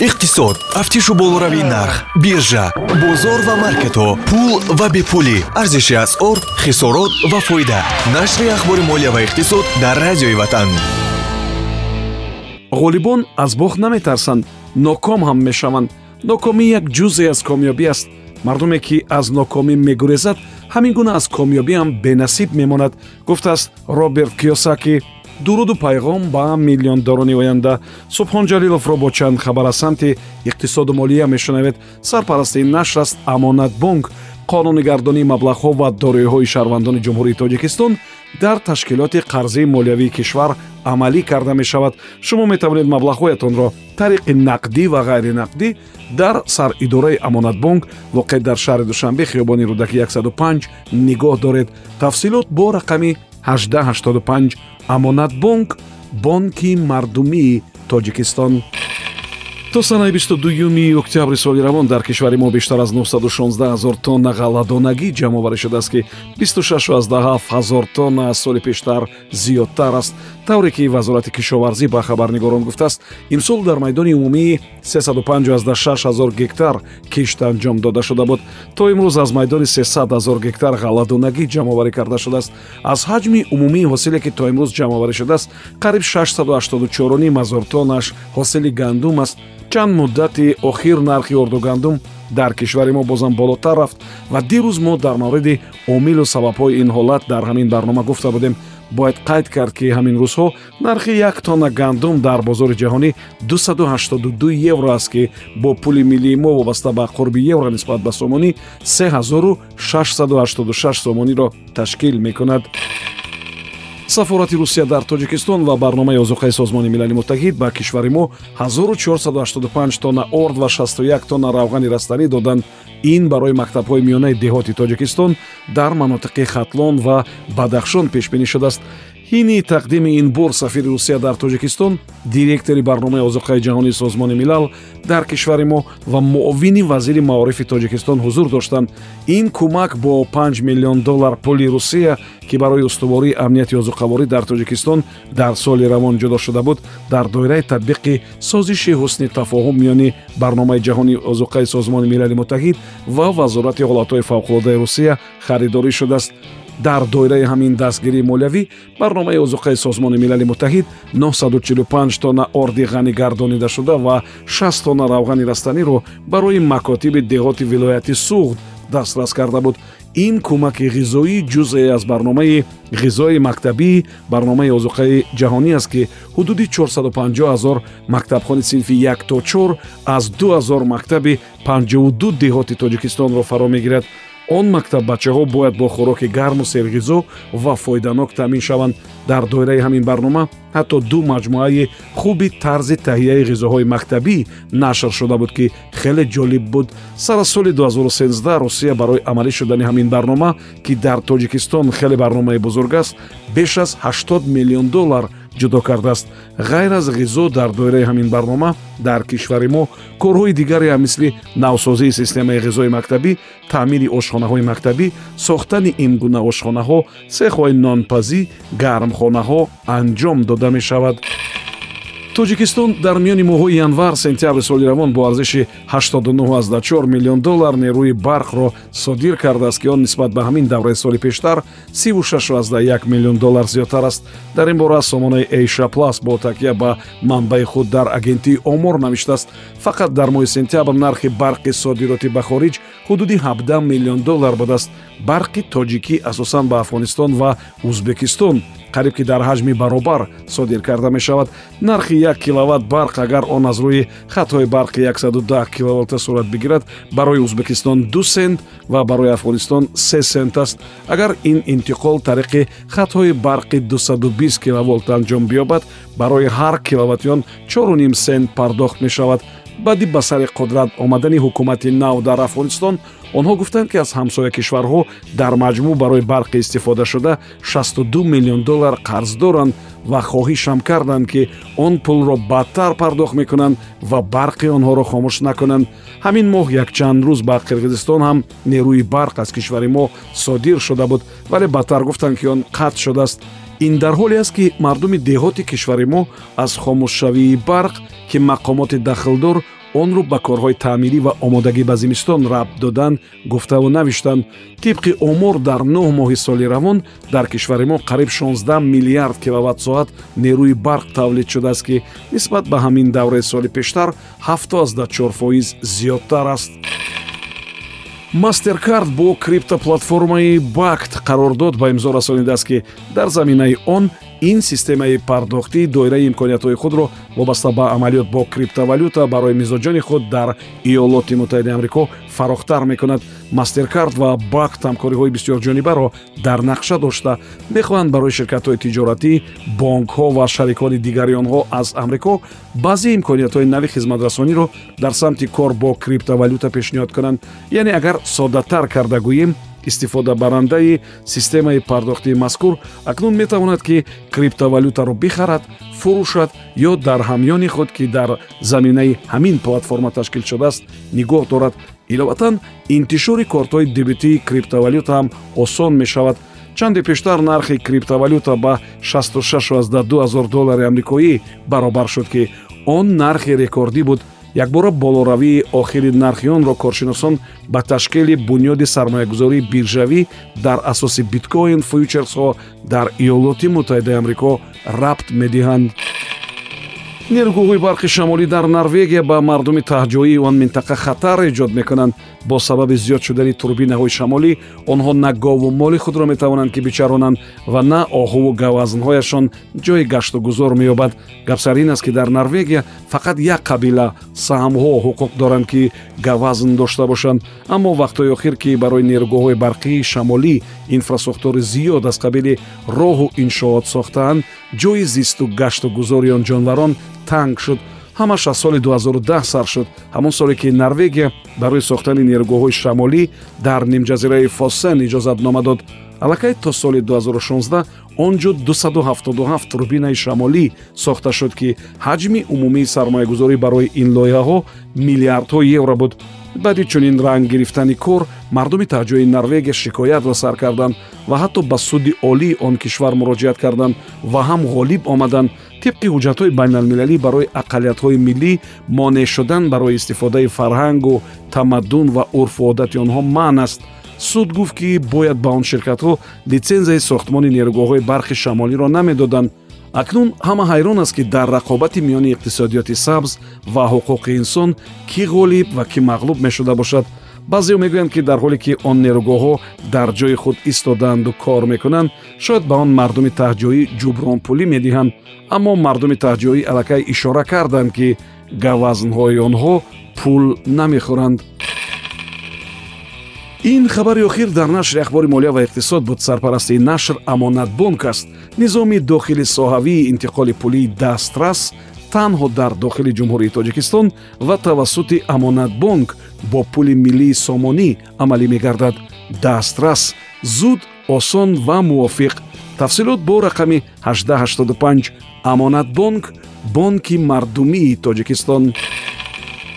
иқтисод тафтишу болоравии нарх биржа бозор ва маркетҳо пул ва бепулӣ. Арзиши асъор хисорот ва фоида. Нашри ахбори молия ва иқтисод дар радиои ватан. Ғолибон аз бохт наметарсанд ноком ҳам мешаванд. Нокомӣ як ҷузъе аз комёбӣ аст. Мардуме ки аз нокомӣ мегурезад ҳамин гуна аз комёбӣ ҳам бенасиб мемонад гуфтааст роберт киёсаки дуруду пайғом ба миллиондорони оянда субҳон ҷалиловро бо чанд хабар аз самти иқтисоду молия мешунавед. Сарпарасти нашр аст амонатбонк қонунигардонии маблағҳо ва дороиҳои шаҳрвандони ҷумҳурии тоҷикистон дар ташкилоти қарзии молиявии кишвар амалӣ карда мешавад. Шумо метавонед маблағҳоятонро тариқи нақдӣ ва ғайринақдӣ дар саридораи амонатбонк воқеъ дар шаҳри душанбе хиёбони рудаки 105 нигоҳ доред. Тафсилот бо рақами 1885 амонатбонк бонки мардумии тоҷикистон то санаи 22 октябри соли равон дар кишвари мо бештар аз 916 ҳазор тонна ғалладонагӣ ҷамъоварӣ шудааст ки 26 ҳазор тонна аз соли пештар зиёдтар аст. Тавре ки вазорати кишоварзӣ ба хабарнигорон гуфтааст имсол дар майдони умумии 356 ҳазор гектар кишт анҷом дода шуда буд. То имрӯз аз майдони 300 ҳазор гектар ғалладонагӣ ҷамъоварӣ карда шудааст. Аз ҳаҷми умумии ҳосиле ки то имрӯз ҷамъоварӣ шудааст қариб 684 ҳазор тоннаш ҳосили гандум аст чанд муддати охир нархи орду гандум дар кишвари мо бозам болотар рафт ва дирӯз мо дар мавриди омилу сабабҳои ин ҳолат дар ҳамин барнома гуфта будем. Бояд қайд кард ки ҳамин рӯзҳо нархи як тонна гандум дар бозори ҷаҳонӣ 282 евро аст ки бо пули миллии мо вобаста ба қурби евро нисбат ба сомонӣ 3686 сомониро ташкил мекунад сафорати русия дар тоҷикистон ва барномаи озуқаи созмони милали муттаҳид ба кишвари мо 1485 тонна орд ва 61 тонна равғани растанӣ доданд ин барои мактабҳои миёнаи деҳоти тоҷикистон дар манотиқи хатлон ва бадахшон пешбинӣ шудааст ҳини тақдими ин бор сафири русия дар тоҷикистон директори барномаи озуқаи ҷаҳонии созмони милал дар кишвари мо ва муовини вазири маорифи тоҷикистон ҳузур доштанд ин кӯмак бо 5 миллион доллар пули русия ки барои устувории амнияти озуқаворӣ дар тоҷикистон дар соли равон ҷудо шуда буд дар доираи татбиқи созиши ҳусни тафоҳум миёни барномаи ҷаҳонии озуқаи созмони милали муттаҳид ва вазорати ҳолатҳои фавқулодаи русия харидорӣ шудааст дар доираи ҳамин дастгирии молиявӣ барномаи озуқаи созмони милали муттаҳид 945 тонна орди ғанӣ гардонидашуда ва 6 тонна равғани растаниро барои макотиби деҳоти вилояти суғд дастрас карда буд. Ин кӯмаки ғизоӣ ҷузъе аз барномаи ғизои мактабии барномаи озуқаи ҷаҳонӣ аст ки ҳудуди 450 ҳазор мактабхони синфи як то чор аз 2 ҳазор мактаби 52 деҳоти тоҷикистонро фаро мегирад он мактаб бачаҳо бояд бо хӯроки гарму серғизо ва фоиданок таъмин шаванд. Дар доираи ҳамин барнома ҳатто ду маҷмуаи хуби тарзи таҳияи ғизоҳои мактабӣ нашр шуда буд ки хеле ҷолиб буд. Сар аз соли 2013 русия барои амалӣ шудани ҳамин барнома ки дар тоҷикистон хеле барномаи бузург аст беш аз 80 миллион доллар ҷудо кардааст. Ғайр аз ғизо дар доираи ҳамин барнома дар кишвари мо корҳои дигаре ҳам мисли навсозии системаи ғизои мактабӣ таъмири ошхонаҳои мактабӣ сохтани ин гуна ошхонаҳо сехҳои нонпазӣ гармхонаҳо анҷом дода мешавад тоҷикистон дар миёни моҳҳои январ сентябри соли равон бо арзиши 89 миллион доллар нерӯи барқро содир кардааст ки он нисбат ба ҳамин давраи соли пештар 36 миллион доллар зиёдтар аст. Дар ин бора сомонаи эйша плас бо такя ба манбаи худ дар агентии омор навиштааст фақат дар моҳи сентябр нархи барқи содироти ба хориҷ ҳудуди 17 миллион доллар будааст барқи тоҷикӣ асосан ба афғонистон ва узбекистон қариб ки дар ҳаҷми баробар содир карда мешавад нархи як киловатт барқ агар он аз рӯи хатҳои барқи 110 киловатта сурат бигирад барои узбекистон ду сент ва барои афғонистон се сент аст. Агар ин интиқол тариқи хатҳои барқи 220 киловолт анҷом биёбад барои ҳар киловатти он 4 сент пардохт мешавад баъди ба сари қудрат омадани ҳукумати нав дар афғонистон онҳо гуфтанд ки аз ҳамсоя кишварҳо дар маҷмӯъ барои барқи истифодашуда 62 миллион доллар қарз доранд ва хоҳишам карданд ки он пулро бадтар пардохт мекунанд ва барқи онҳоро хомӯш накунанд. Ҳамин моҳ якчанд рӯз ба қирғизистон ҳам нерӯи барқ аз кишвари мо содир шуда буд вале баъдтар гуфтанд ки он қатъ шудааст ин дар ҳоле аст ки мардуми деҳоти кишвари мо аз хомӯшшавии барқ ки мақомоти дахлдор онро ба корҳои таъмирӣ ва омодагӣ ба зимистон рабт доданд гуфтаву навиштанд. Тибқи омор дар нӯҳ моҳи соли равон дар кишвари мо қариб 16 миллиард киловаттсоат нерӯи барқ тавлид шудааст ки нисбат ба ҳамин давраи соли пештар 74 фоиз зиёдтар аст мастеркард бо криптоплатформаи бакт қарордод ба имзо расонидааст ки дар заминаи он ин системаи пардохтӣ доираи имкониятҳои худро вобаста ба амалиёт бо криптовалюта барои мизоҷони худ дар иёлоти муттаҳидаи амрико фарохтар мекунад. Мастеркард ва бакт ҳамкориҳои бисёрҷонибаро дар нақша дошта мехоҳанд барои ширкатҳои тиҷоратӣ бонкҳо ва шарикони дигари онҳо аз амрико. Баъзе имкониятҳои нави хизматрасониро дар самти кор бо криптовалюта пешниҳод кунанд. Яъне агар соддатар карда гӯем истифодабарандаи системаи пардохтии мазкур акнун метавонад ки криптовалютаро бихарад фурӯшад ё дар ҳамёни худ ки дар заминаи ҳамин платформа ташкил шудааст нигоҳ дорад. Иловатан интишори кортҳои дебитии криптовалюта ҳам осон мешавад. Чанде пештар нархи криптовалюта ба 66 ҳазор доллари амрикоӣ баробар шуд ки он нархи рекордӣ буд якбора болоравии охири нархи онро коршиносон ба ташкили бунёди сармоягузории биржавӣ дар асоси биткоин фьючерсҳо дар иёлоти муттаҳидаи амрико рабт медиҳанд нерӯгоҳҳои барқи шамолӣ дар норвегия ба мардуми таҳҷоии он минтақа хатар эҷод мекунанд. Бо сабаби зиёд шудани турбинаҳои шамолӣ онҳо на гову моли худро метавонанд ки бичаронанд ва на оҳуву гавазнҳояшон ҷои гашту гузор меёбад. Гап сар ин аст ки дар норвегия фақат як қабила саҳмҳо ҳуқуқ доранд ки гавазн дошта бошанд. Аммо вақтҳои охир ки барои нерӯгоҳҳои барқии шамолӣ инфраструктури зиёд аз қабили роҳу иншоот сохтаанд ҷои зисту гашту гузори он ҷонварон танг шуд. Ҳамаш аз соли 2010 сар шуд. Ҳамон соле ки норвегия барои сохтани нерӯгоҳҳои шамолӣ дар нимҷазираи фосен иҷозатнома дод аллакай то соли 2016 он ҷо 277 турбинаи шамолӣ сохта шуд ки ҳаҷми умумии сармоягузорӣ барои ин лоиҳаҳо миллиардҳо евро буд. Баъди чунин ранг гирифтани кор мардуми таҳҷои норвегия шикоят ва сар карданд ва ҳатто ба суди олии он кишвар муроҷиат карданд ва ҳам ғолиб омаданд тибқи ҳуҷҷатҳои байналмилалӣ барои ақалиятҳои миллӣ монеъ шудан барои истифодаи фарҳангу тамаддун ва урфу одати онҳо маън аст суд гуфт ки бояд ба он ширкатҳо литсензияи сохтмони нерӯгоҳҳои барқи шамолиро намедоданд. Акнун ҳама ҳайрон аст ки дар рақобати миёни иқтисодиёти сабз ва ҳуқуқи инсон кӣ ғолиб ва кӣ мағлуб мешуда бошад. Баъзео мегӯянд ки дар ҳоле ки он нерӯгоҳҳо дар ҷои худ истодаанду кор мекунанд шояд ба он мардуми таҳҷоӣ ҷубронпулӣ медиҳанд. Аммо мардуми таҳҷоӣ аллакай ишора карданд ки гавазнҳои онҳо пул намехӯранд ин хабари охир дар нашри ахбори молия ва иқтисод буд. Сарпарасти нашр амонатбонк аст. Низоми дохили соҳавии интиқоли пулии дастрас танҳо дар дохили ҷумҳурии тоҷикистон ва тавассути амонатбонк бо пули миллии сомонӣ амалӣ мегардад. Дастрас зуд осон ва мувофиқ. Тафсилот бо рақами 1885 амонатбонк бонки мардумии тоҷикистон.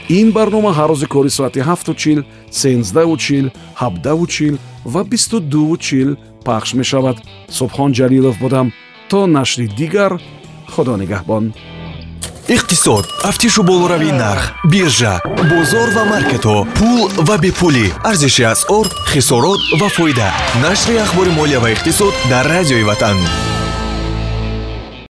Ин барнома ҳар рӯзи кори соати 7чил 13чил 17чил ва 22чил пахш мешавад. Субҳон ҷалилов будам. То нашри дигар худо нигаҳбон. Иқтисод. Тафтишу болоравии нарх биржа бозор ва маркетҳо пул ва бепулӣ. Арзиши асъор хисорот ва фоида. Нашри ахбори молия ва иқтисод дар радиои ватан